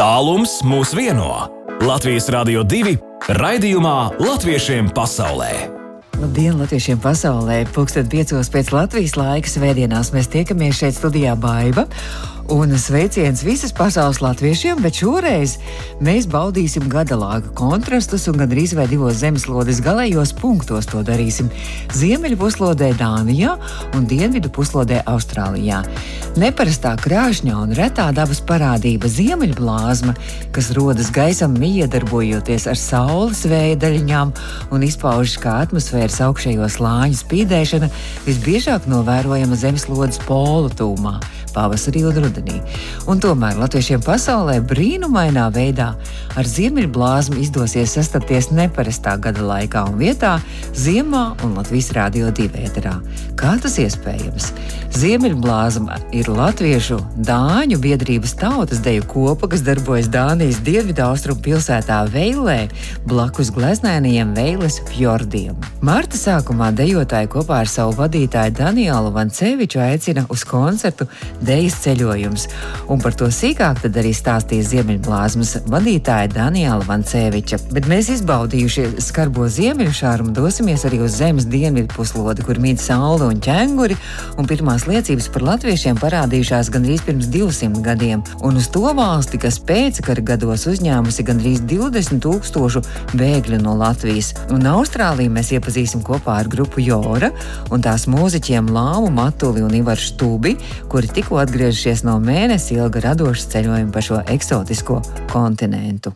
Tālums mūs vieno. Latvijas Rādio 2 raidījumā Latviešiem pasaulē. Labdien, Latviešiem pasaulē! Pūksteni piecos pēc Latvijas laika svētdienās mēs tiekamies šeit studijā Baiva. Un sveiciens visas pasaules latviešiem, bet šoreiz mēs baudīsim gada laika kontrastus un gandrīz vai divos zemeslodes galējos punktos to darīsim. Ziemeļu puslodē Dānijā un dienvidu puslodē Austrālijā. Neparastā krāšņā un retā dabas parādība ziemeļblāzma, kas rodas gaisam iedarbojoties ar saules vēja daļiņām un izpaužas kā atmosfēras augšējo slāņu spīdēšana, visbiežāk novērojama zemeslodes polu tūmā pavasarī un rudenī. Un tomēr latviešiem pasaulē brīnumainā veidā ar ziemeļblāzmu izdosies sastapties neparastā gada laikā un vietā, ziemā un Latvijas rādio divēterā. Kā tas iespējams? Ziemeļblāzma ir latviešu dāņu biedrības tautas deju kopa, kas darbojas Dānijas dienvidu austrumu pilsētā Veilē, blakus gleznēniem Veiles fjordiem. Marta sākumā dejotāji kopā ar savu vadītāju Danielu Vanceviču aicina uz koncertu Dejas ceļojums, un par to sīkāk tad arī stāstīja Ziemeļblāzmas vadītāja Daniela Vanceviča. Bet mēs izbaudījuši skarbo ziemeļu šārumu, dosimies arī uz zemes dienvidu puslodi, kur mīt saule un ķēnguri, un pirmās liecības par latviešiem parādījušās gandrīz pirms 200 gadiem, un uz to valsti, kas pēckara gados uzņēmusi gandrīz 20 tūkstošu bēgļu no Latvijas. Un Austrāliju mēs iepazīsim kopā ar grupu Jora un tās mūziķiem Lāmu Matuli un Ivaru Štubi, kuri tikko tikko atgriežušies no mēnesi ilga radoša ceļojuma pa šo eksotisko kontinentu.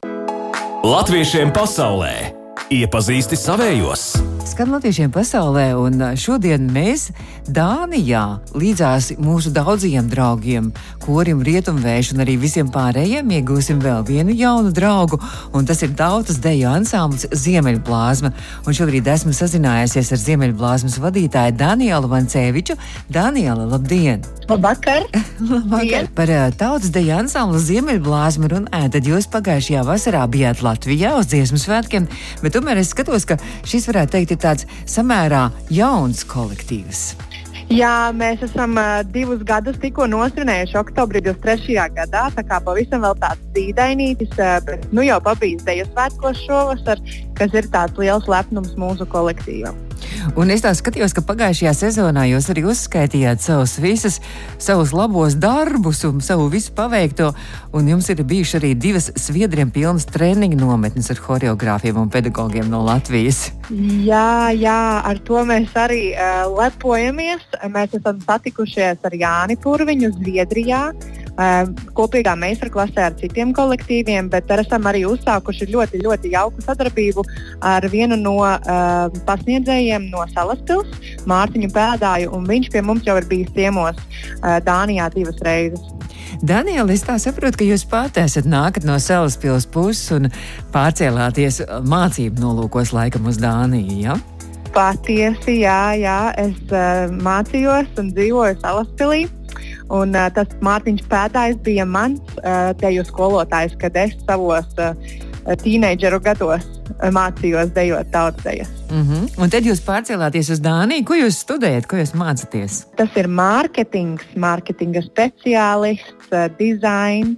Latviešiem pasaulē iepazīsti savējos! Skan latviešiem pasaulē, un šodien mēs Dānijā līdzās mūsu daudziem draugiem, korim rietumvējš un arī visiem pārējiem iegūsim vēl vienu jaunu draugu, un tas ir tautas deju ansamblis Ziemeļblāzma. Un šobrīd esmu sazinājusies ar Ziemeļblāzmas vadītāju Danielu Vancēviču. Daniela, labdien! Labvakar! Labvakar. Par tautas deju ansamblu Ziemeļblāzmu runājot, tad jūs pagājušajā vasarā bijāt Latvijā uz dziesmu svētkiem, bet tomēr es skatos, ka šis varētu teikt ir tāds samērā jauns kolektīvs. Jā, mēs esam uh, divus gadus tikko nosvinējuši oktobrī 23. gadā. Tā kā pavisam vēl tāds dīdainītis, uh, bet nu jau pabijis deju svētkos šovasar, kas ir tāds liels lepnums mūsu kolektīvam. Un es tā skatījos, ka pagājušajā sezonā jūs arī uzskaitījāt savus visus, savus labos darbus un savu visu paveikto. Un jums ir bijuši arī divas sviedriem pilnas treniņu nometnes ar choreogrāfiem un pedagogiem no Latvijas. Jā, jā, ar to mēs arī uh, lepojamies. Mēs esam satikušies ar Jāni Purviņu Zviedrijā. Uh, kopīgā meistarklasē ar citiem kolektīviem, bet esam arī uzsākuši ļoti, ļoti jauku sadarbību ar vienu no uh, pasniedzējiem no Salaspils, Mārtiņu Pēdāju, un viņš pie mums jau ir bijis ciemos uh, Dānijā divas reizes. Daniela, es tā saprotu, ka jūs pati esat nākat no Salaspils puses un pārcēlāties mācību nolūkos laikam uz Dāniju. Ja? Patiesi, jā, jā. es uh, mācījos un dzīvoju Salaspilī. Un, uh, tas Mārtiņš Pētājs bija mans uh, teju skolotājs, kad es savos uh, tīneidžeru gados mācījos dejot tautsdejas. Mm -hmm. Un tad jūs pārcēlāties uz Dāniju. Ko jūs studējat, ko jūs mācāties? Tas ir mārketings, mārketinga speciālists, dizains,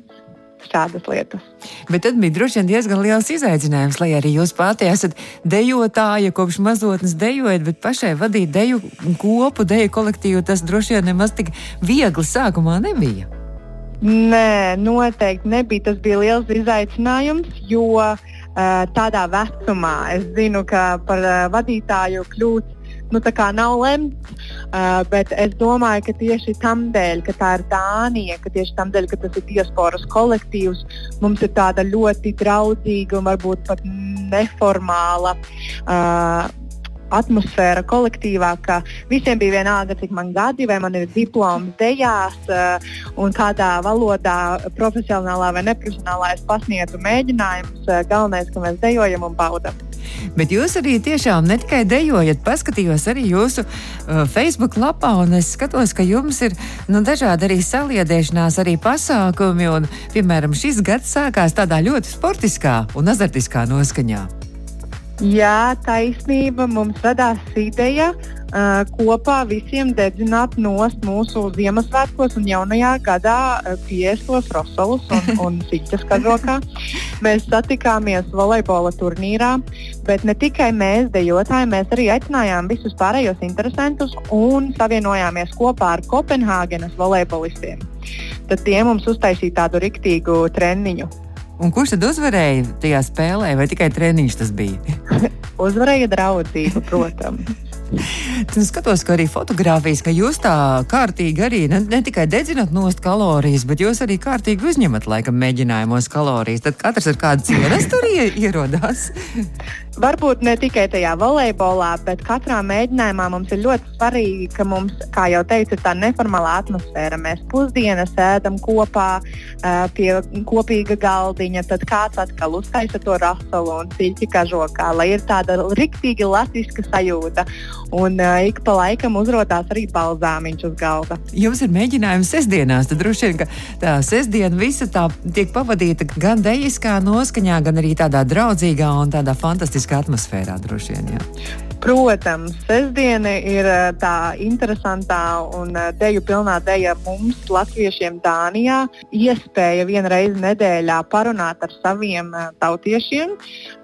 šādas lietas. Bet tad bija droši vien diezgan liels izaicinājums, lai arī jūs pati esat dejotāja, kopš mazotnes dejojat, bet pašai vadīt deju kopu, deju kolektīvu, tas droši vien nemaz tik viegli sākumā nebija. Nē, noteikti nebija. Tas bija liels izaicinājums, jo uh, tādā vecumā es zinu, ka par uh, vadītāju kļūt nu, nav lemts. Uh, bet es domāju, ka tieši tam dēļ, ka tā ir Dānija, ka tieši tam dēļ, ka tas ir diasporas kolektīvs, mums ir tāda ļoti draudzīga un varbūt pat neformāla. Uh, atmosfēra kolektīvā, ka visiem bija vienalga, cik man gadi, vai man ir diploms dejās, un kādā valodā, profesionālā vai neprofesionālā, es pasniedzu mēģinājumus. Galvenais, ka mēs dejojam un baudām. Bet jūs arī tiešām ne tikai dejojat, paskatījos arī jūsu uh, Facebook lapā, un es skatos, ka jums ir nu, dažādi arī saliedēšanās, arī pasākumi. Un, piemēram, šis gads sākās tādā ļoti sportiskā un azartiskā noskaņā. Jā, taisnība. Mums radās ideja uh, kopā visiem dedzināt nost mūsu Ziemassvētkos un jaunajā gadā uh, piestos rosolus un, un siķas kažokā. Mēs satikāmies volejbola turnīrā, bet ne tikai mēs, dejotāji, mēs arī aicinājām visus pārējos interesantus un savienojāmies kopā ar Kopenhāgenes volejbolistiem. Tad tie mums uztaisīja tādu riktīgu treniņu. Un kurš tad uzvarēja tajā spēlē, vai tikai treniņš tas bija? uzvarēja draudzība, protams. Es skatos, ka arī fotografijas, ka jūs tā kārtīgi arī ne, ne tikai dedzināt nost kalorijas, bet jūs arī kārtīgi uzņemat laikam mēģinājumos kalorijas. Tad katrs ar kādu cienas tur ierodās. Varbūt ne tikai tajā volejbolā, bet katrā mēģinājumā mums ir ļoti svarīgi, ka mums, kā jau teicu, ir tā neformālā atmosfēra. Mēs pusdienas ēdam kopā pie kopīga galdiņa, tad kāds atkal uztaisa to rasolu un siļķi kažokā, lai ir tāda riktīgi latviska sajūta. Un ik pa laikam uzrādās arī balzāmiņš uz galda. Jums ir mēģinājums sestdienās, tad droši vien, ka tā sestdiena visa tā tiek pavadīta gan dejiskā noskaņā, gan arī tādā draudzīgā un tādā fantastiskā atmosfērā droši vien. Jā. Protams, sestdiena ir tā interesantā un deju pilnā deja mums, latviešiem, Dānijā. Iespēja vienreiz nedēļā parunāt ar saviem tautiešiem,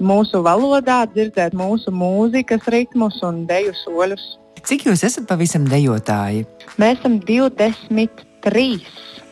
mūsu valodā, dzirdēt mūsu mūzikas ritmus un deju soļus. Cik jūs esat pavisam dejotāji? Mēs esam 23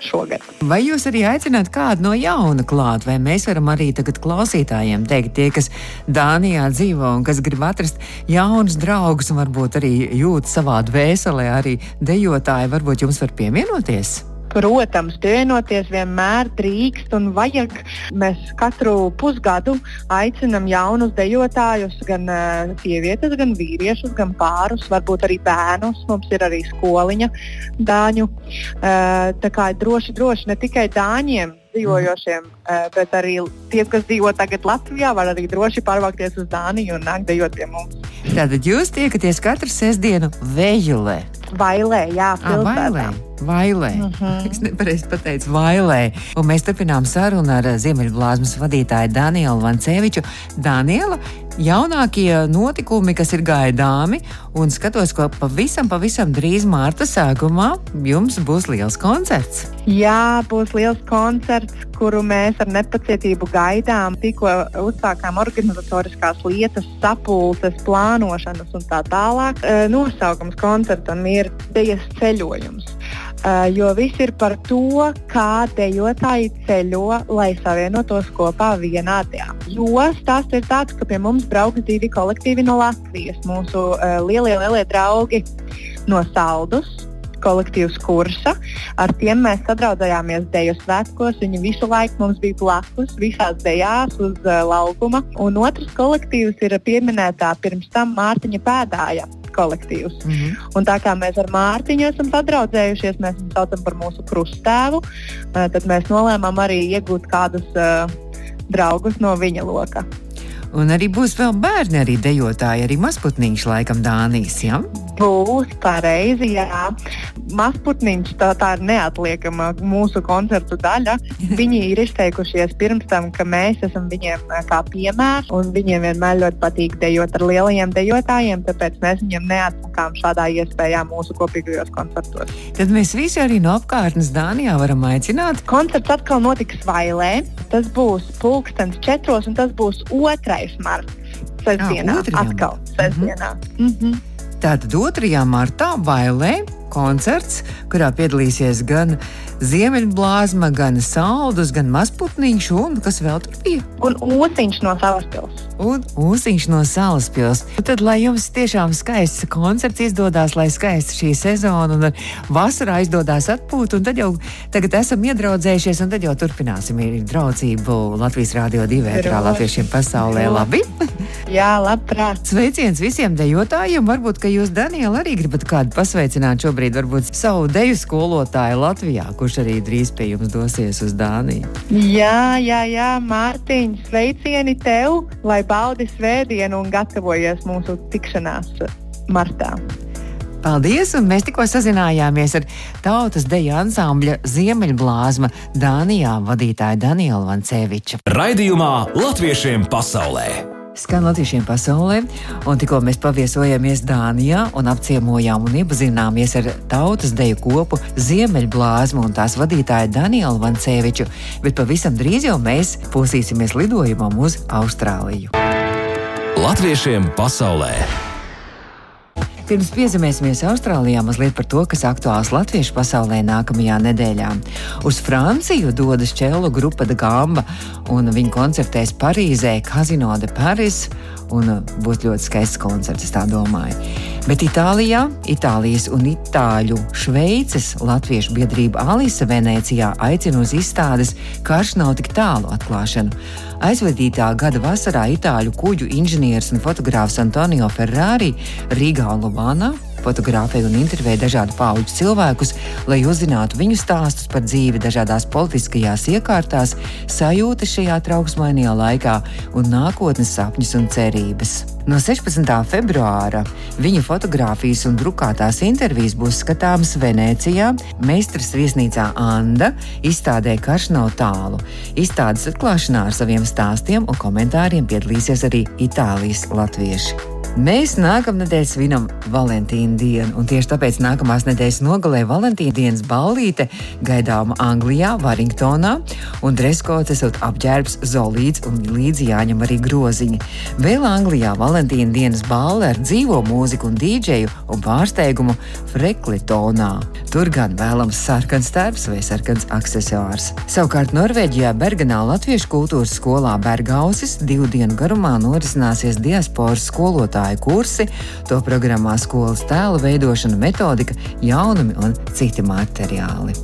šogad. Vai jūs arī aicināt kādu no jauna klāt, vai mēs varam arī tagad klausītājiem teikt, tie, kas Dānijā dzīvo un kas grib atrast jaunus draugus un varbūt arī jūt savā dvēselē, arī dejotāji, varbūt jums var pievienoties? Protams, pievienoties vienmēr drīkst un vajag. Mēs katru pusgadu aicinām jaunus dejotājus, gan uh, sievietes, gan vīriešus, gan pārus, varbūt arī bērnus. Mums ir arī skoliņa dāņu. Uh, tā kā droši, droši ne tikai dāņiem dzīvojošiem, uh, bet arī tie, kas dzīvo tagad Latvijā, var arī droši pārvākties uz Dāniju un nākt dejot pie mums. Tātad jūs tiekaties katru sestdienu vējulē. Vailē, jā, pilsētā. Vailē. Uh mhm. -huh. Es nepareizi pateicu, Vailē. Un mēs turpinām sarunu ar Ziemeļblāzmas vadītāju Danielu Vanceviču. Daniela, jaunākie notikumi, kas ir gaidāmi, un skatos, ka pavisam, pavisam drīz mārta sākumā jums būs liels koncerts. Jā, būs liels koncerts, kuru mēs ar nepacietību gaidām. Tikko uzsākām organizatoriskās lietas, sapulces, plānošanas un tā tālāk. Nosaukums koncertam ir Dejas ceļojums. Uh, jo viss ir par to, kā dejotāji ceļo, lai savienotos kopā vienā dienā. Jo stāsts ir tāds, ka pie mums brauks divi kolektīvi no Latvijas. Mūsu uh, lielie, lielie draugi no Saldus. Kolektīvs kursa. Ar tiem mēs sadraudzējāmies deju svētkos. Viņi visu laiku mums bija blakus, visās dejās uz uh, laukuma. Un otrs kolektīvs ir pieminētā pirms tam Mārtiņa pēdāja kolektīvs. Mm -hmm. Un tā kā mēs ar Mārtiņu esam sadraudzējušies, mēs viņu saucam par mūsu krusttēvu, eh, tad mēs nolēmām arī iegūt kādus uh, draugus no viņa loka. Un arī būs vēl bērni, arī dejotāji, arī mazputniņš, laikam, Dānijas. Ja? Būs pareizi, jā. Mazputniņš tā, tā ir neatliekama mūsu koncertu daļa. Viņi ir izteikušies pirms tam, ka mēs esam viņiem kā piemērs, un viņiem vienmēr ļoti patīk dejot ar lielajiem dejotājiem, tāpēc mēs viņiem neatsakām šādā iespējā mūsu kopīgajos koncertos. Tad mēs visi arī no apkārtnes Dānijā varam aicināt. Koncerts atkal notiks Vailē. Tas būs pulkstenis četros, un tas būs otrais 2. marta. Sestdienā, ah, atkal sestdienā. Mm -hmm. Tātad 2. martā Vailē koncerts, kurā piedalīsies gan Ziemeļblāzma, gan Saldus, gan Mazputniņš un kas vēl tur bija? Un Ūsiņš no Salaspils. Un Ūsiņš no Salaspils. Tad, lai jums tiešām skaists koncerts izdodas, lai skaista šī sezona un vasarā izdodas atpūt, un tad jau tagad esam iedraudzējušies, un tad jau turpināsim ir draudzību Latvijas Rādio 2 ētrā latviešiem pasaulē. Labi? Jā, labprāt. Sveiciens visiem dejotājiem. Varbūt, ka jūs, Daniela, arī gribat kādu pasveicināt šobrīd šobrīd varbūt savu deju skolotāju Latvijā, kurš arī drīz pie jums dosies uz Dāniju. Jā, jā, jā Mārtiņ, sveicieni tev, lai baudi svētdienu un gatavojies mūsu tikšanās martā. Paldies! Mēs tikko sazinājāmies ar tautas deju ansambļa Ziemeļblāzma Dānijā vadītāju Danielu Vanceviču. Raidījumā Latviešiem pasaulē! Skan latviešiem pasaulē, un tikko mēs paviesojamies Dānijā un apciemojām un iepazināmies ar tautas deju kopu Ziemeļblāzmu un tās vadītāju Danielu Vanceviču, bet pavisam drīz jau mēs posīsimies lidojumam uz Austrāliju. Latviešiem pasaulē! Pirms piezemēsimies Austrālijā mazliet par to, kas aktuāls latviešu pasaulē nākamajā nedēļā. Uz Franciju dodas čelu grupa De Gamba, un viņi koncertēs Parīzē, Casino de Paris, un būs ļoti skaists koncerts, es tā domāju. Bet Itālijā, Itālijas un Itāļu Šveices latviešu biedrība Alisa Venecijā aicina uz izstādes Karš nav tik tālu atklāšanu. Aizvadītā gada vasarā itāļu kuģu inženieris un fotogrāfs Antonio Ferrari Rīgā un Lubānā fotografēja un intervēja dažādu pauģu cilvēkus, lai uzzinātu viņu stāstus par dzīvi dažādās politiskajās iekārtās, sajūtas šajā trauksmainajā laikā un nākotnes sapņus un cerības. No 16. februāra viņa fotografijas un drukātās intervijas būs skatāmas Venecijā, Meistras viesnīcā Anda, izstādē Karš nav tālu. Izstādes atklāšanā ar saviem stāstiem un komentāriem piedalīsies arī Itālijas latvieši. Mēs nākamnedēļ svinam Valentīna dienu, un tieši tāpēc nākamās nedēļas nogalē Valentīna dienas ballīte gaidāma Anglijā, Varingtonā, un dreskots esot apģērbs zolīts un līdzi jāņem arī groziņi. Vēl Anglijā Valentīna dienas balle ar dzīvo mūziku un dīdžeju un pārsteigumu Freklitonā. Tur gan vēlams sarkans tērps vai sarkans accessors. Savukārt Norvēģijā Bergenā Latviešu kultūras skolā Bergausis divu dienu garumā norisināsies diasporas skolotāju skolotāju kursi, to programmā skolas tēla veidošana, metodika, jaunumi un citi materiāli.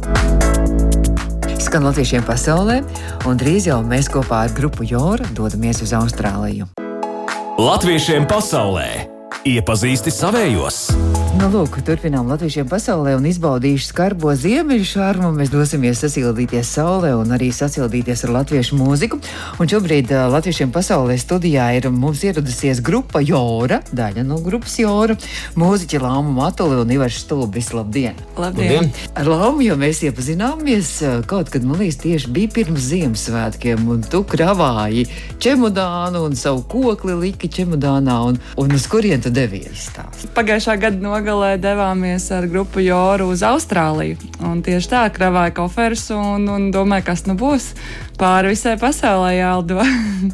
Skan latviešiem pasaulē, un drīz jau mēs kopā ar grupu Jora dodamies uz Austrāliju. Latviešiem pasaulē iepazīsti savējos! Nu, lūk, turpinām latviešiem pasaulē un izbaudīšu skarbo ziemeļu šarmu. Mēs dosimies sasildīties saulē un arī sasildīties ar latviešu mūziku. Un šobrīd uh, latviešiem pasaulē studijā ir mums ieradusies grupa Jora, daļa no grupas Jora, mūziķi Lāma Matuli un Ivars Stulbis. Labdien! Labdien! Ar Lāmu jau mēs iepazināmies kaut kad, man liekas, tieši bija pirms Ziemassvētkiem, un tu kravāji čemodānu un savu kokli liki čemodānā, un, un uz kurien tu devies? Pagājušā gada nogalē nogalē devāmies ar grupu Joru uz Austrāliju. Un tieši tā, kravāja koferus un, un domāja, kas nu būs pāri visai pasaulē jālido.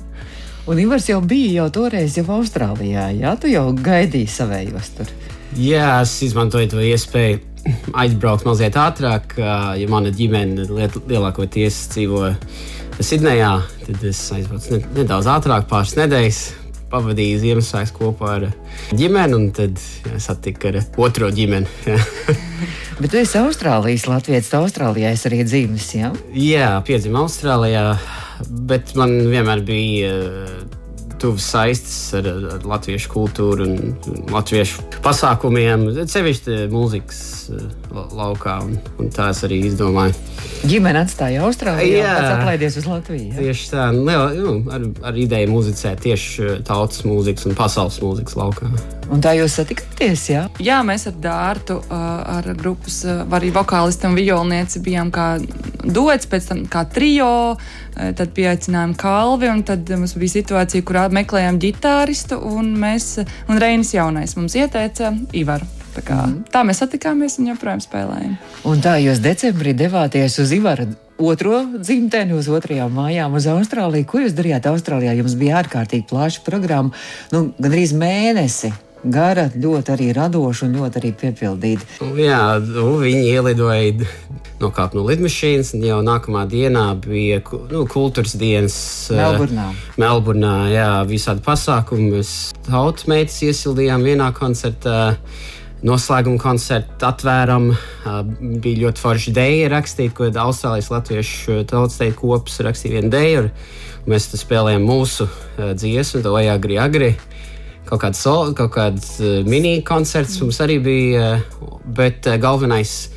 un Ivars jau bija jau toreiz jau Austrālijā, jā, tu jau gaidīji savējos tur. Jā, es izmantoju to iespēju aizbraukt mazliet ātrāk, ja mana ģimene lielākoties dzīvo Sidnejā. Tad es aizbraucu nedaudz ātrāk, pāris nedēļas pavadīju Ziemassvētku kopā ar ģimeni, un tad satiku ar otro ģimeni. Bet tu esi Austrālijas Latvijas, Austrālijā es arī dzīves, jā? Jā, piedzimu Austrālijā, bet man vienmēr bija tuvas saistes ar, ar latviešu kultūru un latviešu pasākumiem, sevišķi mūzikas eh, laukā. Un, un tā es arī izdomāju. Ģimene atstāja Austrālijā, jā, pats atlaidies uz Latviju. Jā. Tieši tā, liela, nu, ar, ar ideju muzicēt tieši tautas mūzikas un pasaules mūzikas laukā. Un tā jūs satikāties, jā? Jā, mēs ar Dārtu, ar grupas arī vokālistu un violnieci bijām kā dots, pēc tam kā trijo, tad pieaicinājām Kalvi, un tad mums bija situācija, kurā meklējām ģitāristu, un mēs, un Reinis jaunais mums ieteica Ivaru. Tā, kā, mm. tā mēs satikāmies un joprojām spēlējam. Un tā jūs decembrī devāties uz Ivara otro dzimteni, uz otrajām mājām, uz Austrāliju. Ko jūs darījāt Austrālijā? Jums bija ārkārtīgi plaša programma, nu, gandrīz mēnesi gara, ļoti arī radoša un ļoti arī piepildīta. Jā, nu, viņi ielidoja nokāpt no lidmašīnas, un jau nākamā dienā bija nu, kultūras dienas eh, Melburnā. Uh, Melburnā, jā, visādi pasākumi. Mēs tautas meitas iesildījām vienā koncertā. Noslēguma koncertu atvēram. Uh, bija ļoti forši dēļa rakstīt, ko Austrālijas latviešu tautas teikt kopas rakstīja vienu dēļu. Mēs spēlējām mūsu uh, dziesmu, to Agri Agri kaut kāds, sol, kaut kāds uh, mini koncerts mums arī bija, uh, bet uh, galvenais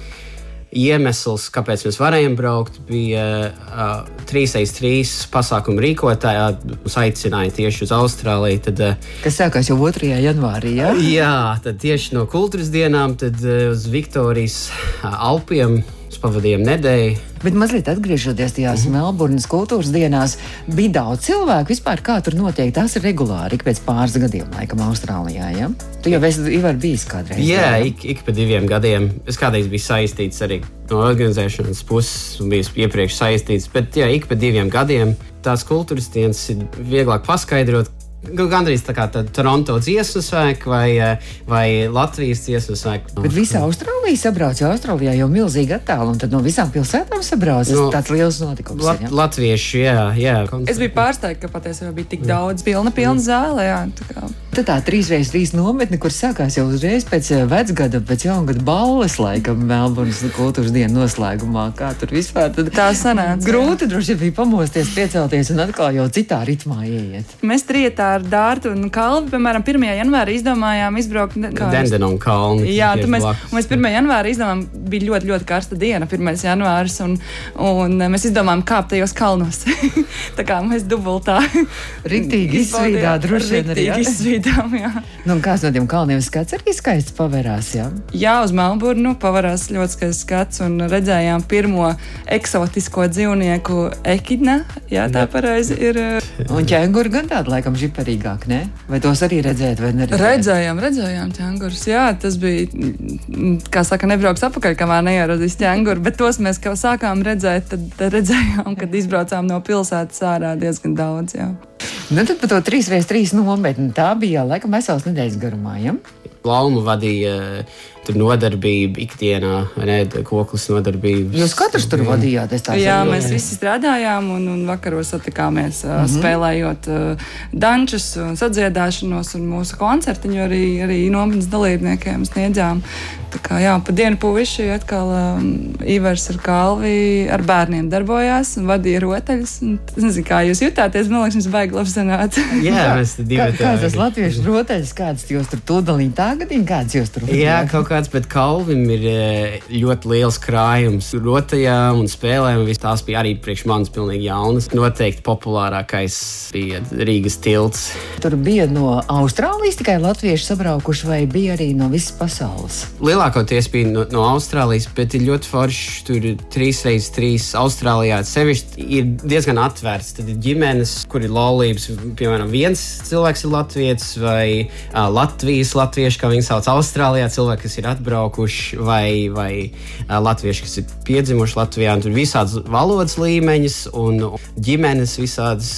iemesls, kāpēc mēs varējām braukt, bija uh, 3x3 pasākumu rīkotājā. Mums aicināja tieši uz Austrāliju. Tad, uh, Kas sākās jau 2. janvārī? Ja? Jā, tad tieši no kultūras dienām, tad uh, uz Viktorijas uh, Alpiem. Pavadījām nedēļu. Bet mazliet atgriežoties tajās mm -hmm. Melburnas kultūras dienās, bija daudz cilvēku vispār, kā tur notiek. Tas ir regulāri, ik pēc pāris gadiem, laikam, Austrālijā. Ja? Tu jau esi Ivar, bijis kādreiz. Jā, ik, ik pa diviem gadiem. Es kādreiz biju saistīts arī no organizēšanas puses, un biju iepriekš saistīts. Bet jā, ik pa diviem gadiem tās kultūras dienas ir vieglāk paskaidrot, Gandrīz tā kā Toronto dziesmu svētki vai, eh, vai Latvijas dziesmu svētki. Bet visa Austrālija sabrauc, jo Austrālijā jau milzīgi attālu, un tad no visām pilsētām sabrauc. Tas no, tāds liels notikums. Lat, ir, ja? Latvieši, jā, jā. Koncerti. Es biju pārsteigts, ka patiesībā bija tik daudz pilna, pilna zāle. Jā, tā Tad tā trīs reizes trīs nometne, kur sākās jau uzreiz pēc eh, vecgada, pēc jaungada balles, laikam, Melburnas kultūras dienu noslēgumā. Kā tur vispār tad tā sanāca? Grūti droši vien bija pamosties, piecelties un atkal jau citā ritmā ieiet. Mēs trietā ar Dārtu un Kalvu, piemēram, 1. janvārī izdomājām izbraukt Dendenu un Kalnu. Jā, mēs, mēs 1. janvārī izdomājām, bija ļoti, ļoti karsta diena, 1. janvāris, un, un mēs izdomājām kāpt tajos kalnos. tā kā mēs dubultā. Riktīgi izsvīdā, droši vien arī. Izsvīdām, jā. Nu, kāds no tiem kalniem skats arī skaists pavērās, jā? Jā, uz Melburnu pavarās ļoti skaists skats, un redzējām pirmo eksotisko dzīvnieku ekidna, jā, tā pareizi ir. Un ķēnguru gan tādu laikam žiparīgāk, ne? Vai tos arī redzēt, vai neredzēt? Redzējām, redzējām ķēngurus, jā, tas bija, kā saka, nebrauks apakaļ, kamēr neieradīs ķēnguru, bet tos mēs kā sākām redzēt, tad, tad redzējām, kad izbraucām no pilsētas ārā diezgan daudz, jā. Nu, tad par to 3x3 nometni tā bija laikam vesels nedēļas garumā. Ja? Laumu vadīja tur nodarbība ikdienā, ne koklis nodarbība. Jūs katrs tur vadījāt? Jā, mēs visi strādājām un, un vakaros satikāmies mm -hmm. spēlējot uh, dančus un sadziedāšanos un mūsu koncertiņu arī, arī nometnes dalībniekiem sniedzām. Tā kā jā, pa dienu puiši atkal um, Ivars ar Kalvi ar bērniem darbojās un vadīja rotaļus. Un, nezinu, kā jūs jutāties, man liekas, jums baigi labi sanāca. jā, mēs divi. Kā, kā tas latviešu rotaļas, kādas jūs tur tūdalī tagad, kādas jūs tur? Jā, kaut kāds, bet Kalvim ir e, ļoti liels krājums rotaļām un spēlēm. Tās bija arī priekš manis pilnīgi jaunas. Noteikti populārākais bija Rīgas tilts. Tur bija no Austrālijas tikai latvieši sabraukuši vai bija arī no visas pasaules? Lielā lielākoties bija no, no Austrālijas, bet ir ļoti forši. Tur ir trīs reizes trīs Austrālijā. Sevišķi ir diezgan atvērts. Tad ir ģimenes, kur ir laulības. Piemēram, viens cilvēks ir latviečs vai uh, Latvijas latvieši, kā viņi sauc Austrālijā. Cilvēki, kas ir atbraukuši, vai, vai latvieši, kas ir piedzimuši Latvijā. Tur ir visādas valodas līmeņas un ģimenes visādas.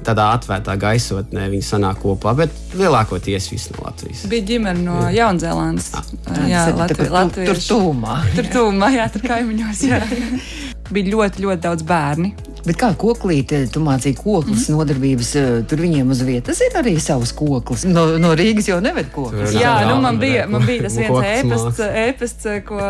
Tādā atvērtā gaisotnē viņi sanāk kopā, bet lielākoties visi no Latvijas. Bija ģimene no Jaunzēlandes. Ah, jā, Latvijas. Tur tūmā. Tur tūmā, jā, tur kaimiņos. Jā. Bija ļoti, ļoti daudz bērni. Bet kā koklīte, tu mācīji koklis mm. nodarbības, eh, tur viņiem uz vietas ir arī savs koklis. No, no Rīgas jau neved koklis. Jā, nu man bija, man bija tas viens ēpasts, ēpasts, ko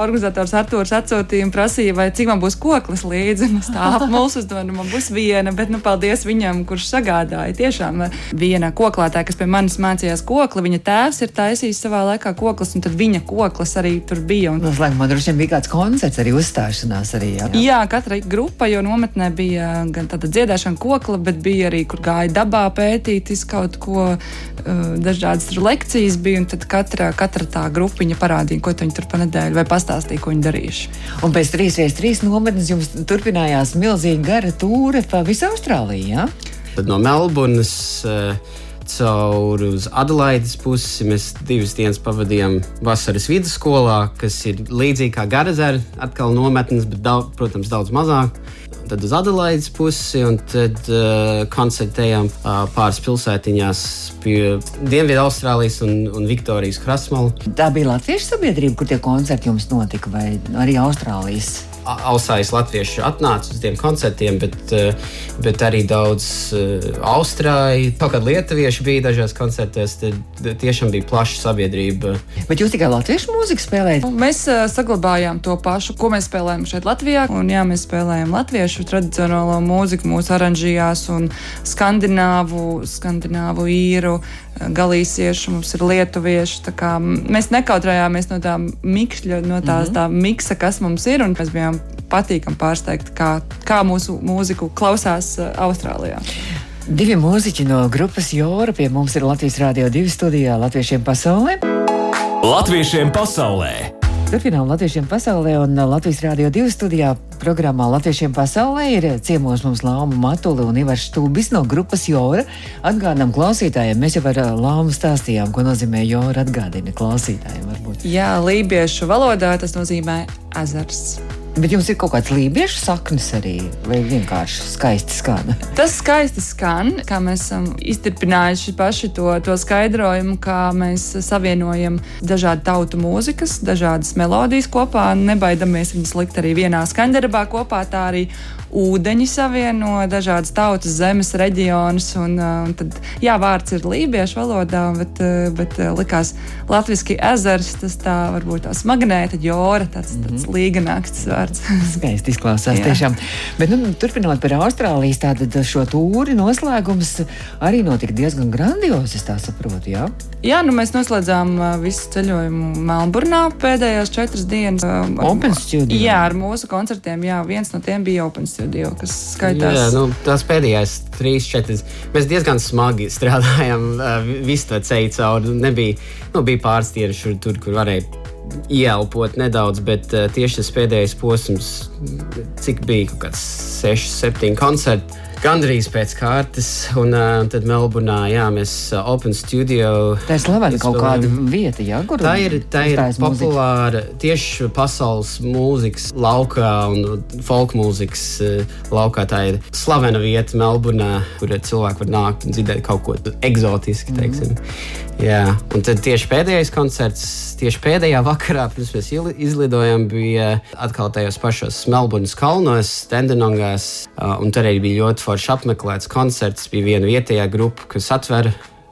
organizators Artūrs atsūtīja un prasīja, vai cik man būs koklis līdzi. Nu, tā apmulsus, nu man būs viena, bet nu paldies viņam, kurš sagādāja. Tiešām viena koklētāja, kas pie manis mācījās kokli, viņa tēvs ir taisījis savā laikā koklis, un tad viņa koklis arī tur bija. Un... Noslēgumā nu, man droši vien bija kāds koncerts arī uzstāšanās arī. Jā, jā katra grupa jau nomet nometnē bija gan tāda dziedāšana kokla, bet bija arī, kur gāja dabā pētīt kaut ko, uh, dažādas lekcijas bija, un tad katra, katra tā grupiņa parādīja, ko viņi tur pa nedēļu vai pastāstīja, ko viņi darījuši. Un pēc 3x3 nometnes jums turpinājās milzīga gara tūre pa visu Austrāliju? Ja? Tad no Melburnas uh, caur uz Adelaides pusi. Mēs divas dienas pavadījām vasaras vidusskolā, kas ir līdzīga kā Garazera, atkal nometnes, bet, daudz, protams, daudz mazāk tad uz Adelaides pusi, un tad uh, koncertējām uh, pāris pilsētiņās pie Dienvidu Austrālijas un, un Viktorijas krasmalu. Tā bija Latviešu sabiedrība, kur tie koncerti jums notika, vai arī Austrālijas? Ausājas latvieši atnāca uz tiem koncertiem, bet, eh, bet arī daudz eh, austrāļu, kaut kādi lietuvieši bija dažās koncertos. Tad tiešām bija plaša sabiedrība. Bet jūs tikai latviešu mūziku spēlējat? Mēs uh, saglabājām to pašu, ko mēs spēlējam šeit Latvijā. Un, jā, mēs spēlējam latviešu tradicionālo mūziku mūsu oranžijās un skandināvu, skandināvu īru galīsieši, mums ir lietuvieši. Mēs nekautrējāmies no tā mikšļa, no tās mm -hmm. tā miksa, kas mums ir. Mēs bijām patīkami pārsteigti, kā, kā mūsu mūziku klausās uh, Austrālijā. Divi mūziķi no grupas Jora pie mums ir Latvijas Rādio 2 studijā Latviešiem pasaulē. Latviešiem pasaulē! Turpinām latviešiem pasaulē un Latvijas Rādio 2 studijā programmā Latviešiem pasaulē ir ciemos mums Lāma Matuli un Ivars Štūbis no grupas Jora. Atgādinām klausītājiem, mēs jau ar Lāmu stāstījām, ko nozīmē Jora atgādina klausītājiem varbūt. Jā, lībiešu valodā tas nozīmē ezers. Bet jums ir kaut kāds lībiešu saknes arī, vai vienkārši skaisti skan? Tas skaisti skan, kā mēs esam izturpinājuši paši to, to skaidrojumu, kā mēs savienojam dažādu tautu mūzikas, dažādas melodijas kopā, nebaidamies viņas likt arī vienā skaņdarbā kopā, tā arī ūdeņi savieno dažādas tautas, zemes reģionus. Un, uh, un tad, jā, vārds ir lībiešu valodā, bet, uh, bet uh, likās latviešu ezers, tas tā varbūt tā smagnēta, jora, tāds, mm -hmm. tāds līganāks vārds. Skaisti izklausās jā. tiešām. Bet, nu, turpinot par Austrālijas tātad šo tūri noslēgums arī notika diezgan grandios, es tā saprotu, jā? Jā, nu mēs noslēdzām visu ceļojumu Melburnā pēdējās četras dienas. Open studio. Jā, ar mūsu koncertiem, jā, viens no tiem bija Open studio studio, kas skaitās. Jā, nu, tās pēdējās trīs, četras. Mēs diezgan smagi strādājām, visu to ceļu cauri. Nebija, nu, bija pāris tieši šur, tur, kur varēja ieelpot nedaudz, bet tieši tas pēdējais posms, cik bija kaut kāds 6, 7 koncerti Gandrīz pēc kārtas, un uh, tad Melburnā, jā, mēs uh, Open Studio. Tā ir slavena kaut kāda vieta, jā, kur tā ir. Tā ir populāra mūzika. tieši pasaules mūzikas laukā un folk mūzikas uh, laukā. Tā ir slavena vieta Melburnā, kur cilvēki var nākt un dzirdēt kaut ko eksotisku. Mm. Jā, un tad tieši pēdējais koncerts, tieši pēdējā vakarā, pirms mēs izlidojām, bija atkal tajos pašos Melburnas kalnos, Tendenongās, un tur arī bija ļoti forši apmeklēts koncerts. Bija viena vietējā grupa, kas atver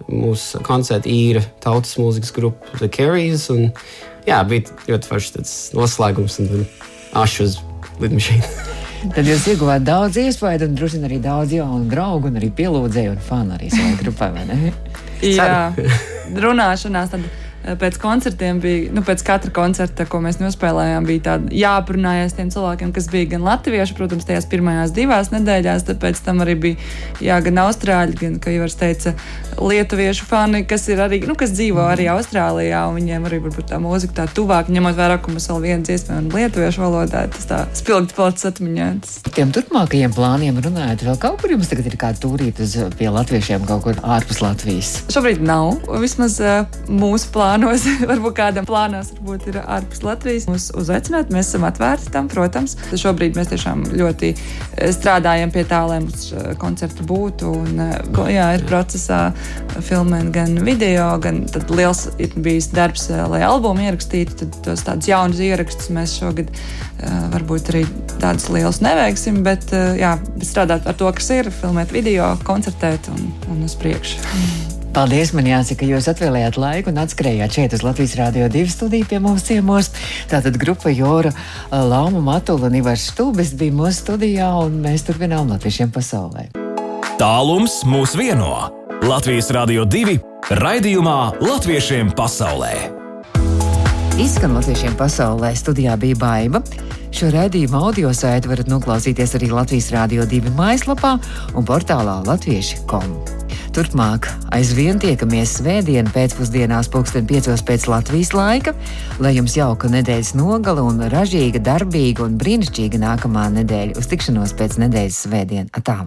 mūsu koncertu īra tautas mūzikas grupu The Carries, un jā, bija ļoti forši noslēgums un ašu uz lidmašīnu. Tad jūs ieguvāt daudz iespēju, un droši vien arī daudz jaunu draugu, un arī pielūdzēju un fanu arī savai grupai, vai ne? Jā, runāšanās. Tad pēc koncertiem bija, nu, pēc katra koncerta, ko mēs nospēlējām, bija tāda jāaprunājas tiem cilvēkiem, kas bija gan latvieši, protams, tajās pirmajās divās nedēļās, tāpēc tam arī bija jā, gan austrāļi, gan, kā jau teica, lietuviešu fani, kas ir arī, nu, kas dzīvo arī Austrālijā, un viņiem arī varbūt tā mūzika tā tuvāk, ņemot vērā, ka mums vēl viena dziesma un lietuviešu valodā, tas tā spilgti palicis atmiņā. Tiem turpmākajiem plāniem runājot, vēl kaut kur jums tagad ir kāda tūrīt uz pie latviešiem kaut kur ārpus Latvijas? Šobrīd nav, vismaz uh, mūsu plāni plānos, varbūt kādam plānos, varbūt ir ārpus Latvijas. Mūs uzaicināt, mēs esam atvērti tam, protams. Šobrīd mēs tiešām ļoti eh, strādājam pie tā, lai mums eh, koncerti būtu. Un, eh, jā, ir procesā filmēt gan video, gan liels ir bijis darbs, lai albumu ierakstītu. Tad tos tādus jaunus ierakstus mēs šogad varbūt arī tādus lielus neveiksim, bet jā, strādāt ar to, kas ir, filmēt video, koncertēt un, un uz priekšu. Paldies, man jāsaka, ka jūs atvēlējāt laiku un atskrējāt šeit uz Latvijas Rādio 2 studiju pie mums ciemos. Tātad grupa Jora Lauma Matula un Ivars Štūbis bija mūsu studijā un mēs turpinām Latviešiem pasaulē. Tālums mūs vieno. Latvijas Rādio 2 raidījumā Latviešiem pasaulē. Izskan Latviešiem pasaulē studijā bija baiva. Šo raidījumu audio saiti varat noklausīties arī Latvijas Rādio 2 mājaslapā un portālā latvieši.com. Turpmāk aizvien tiekamies svētdien pēcpusdienās, pulksten piecos pēc Latvijas laika, lai jums jauka nedēļas nogala un ražīga, darbīga un brīnišķīga nākamā nedēļa uz tikšanos pēc nedēļas svētdien. Atām!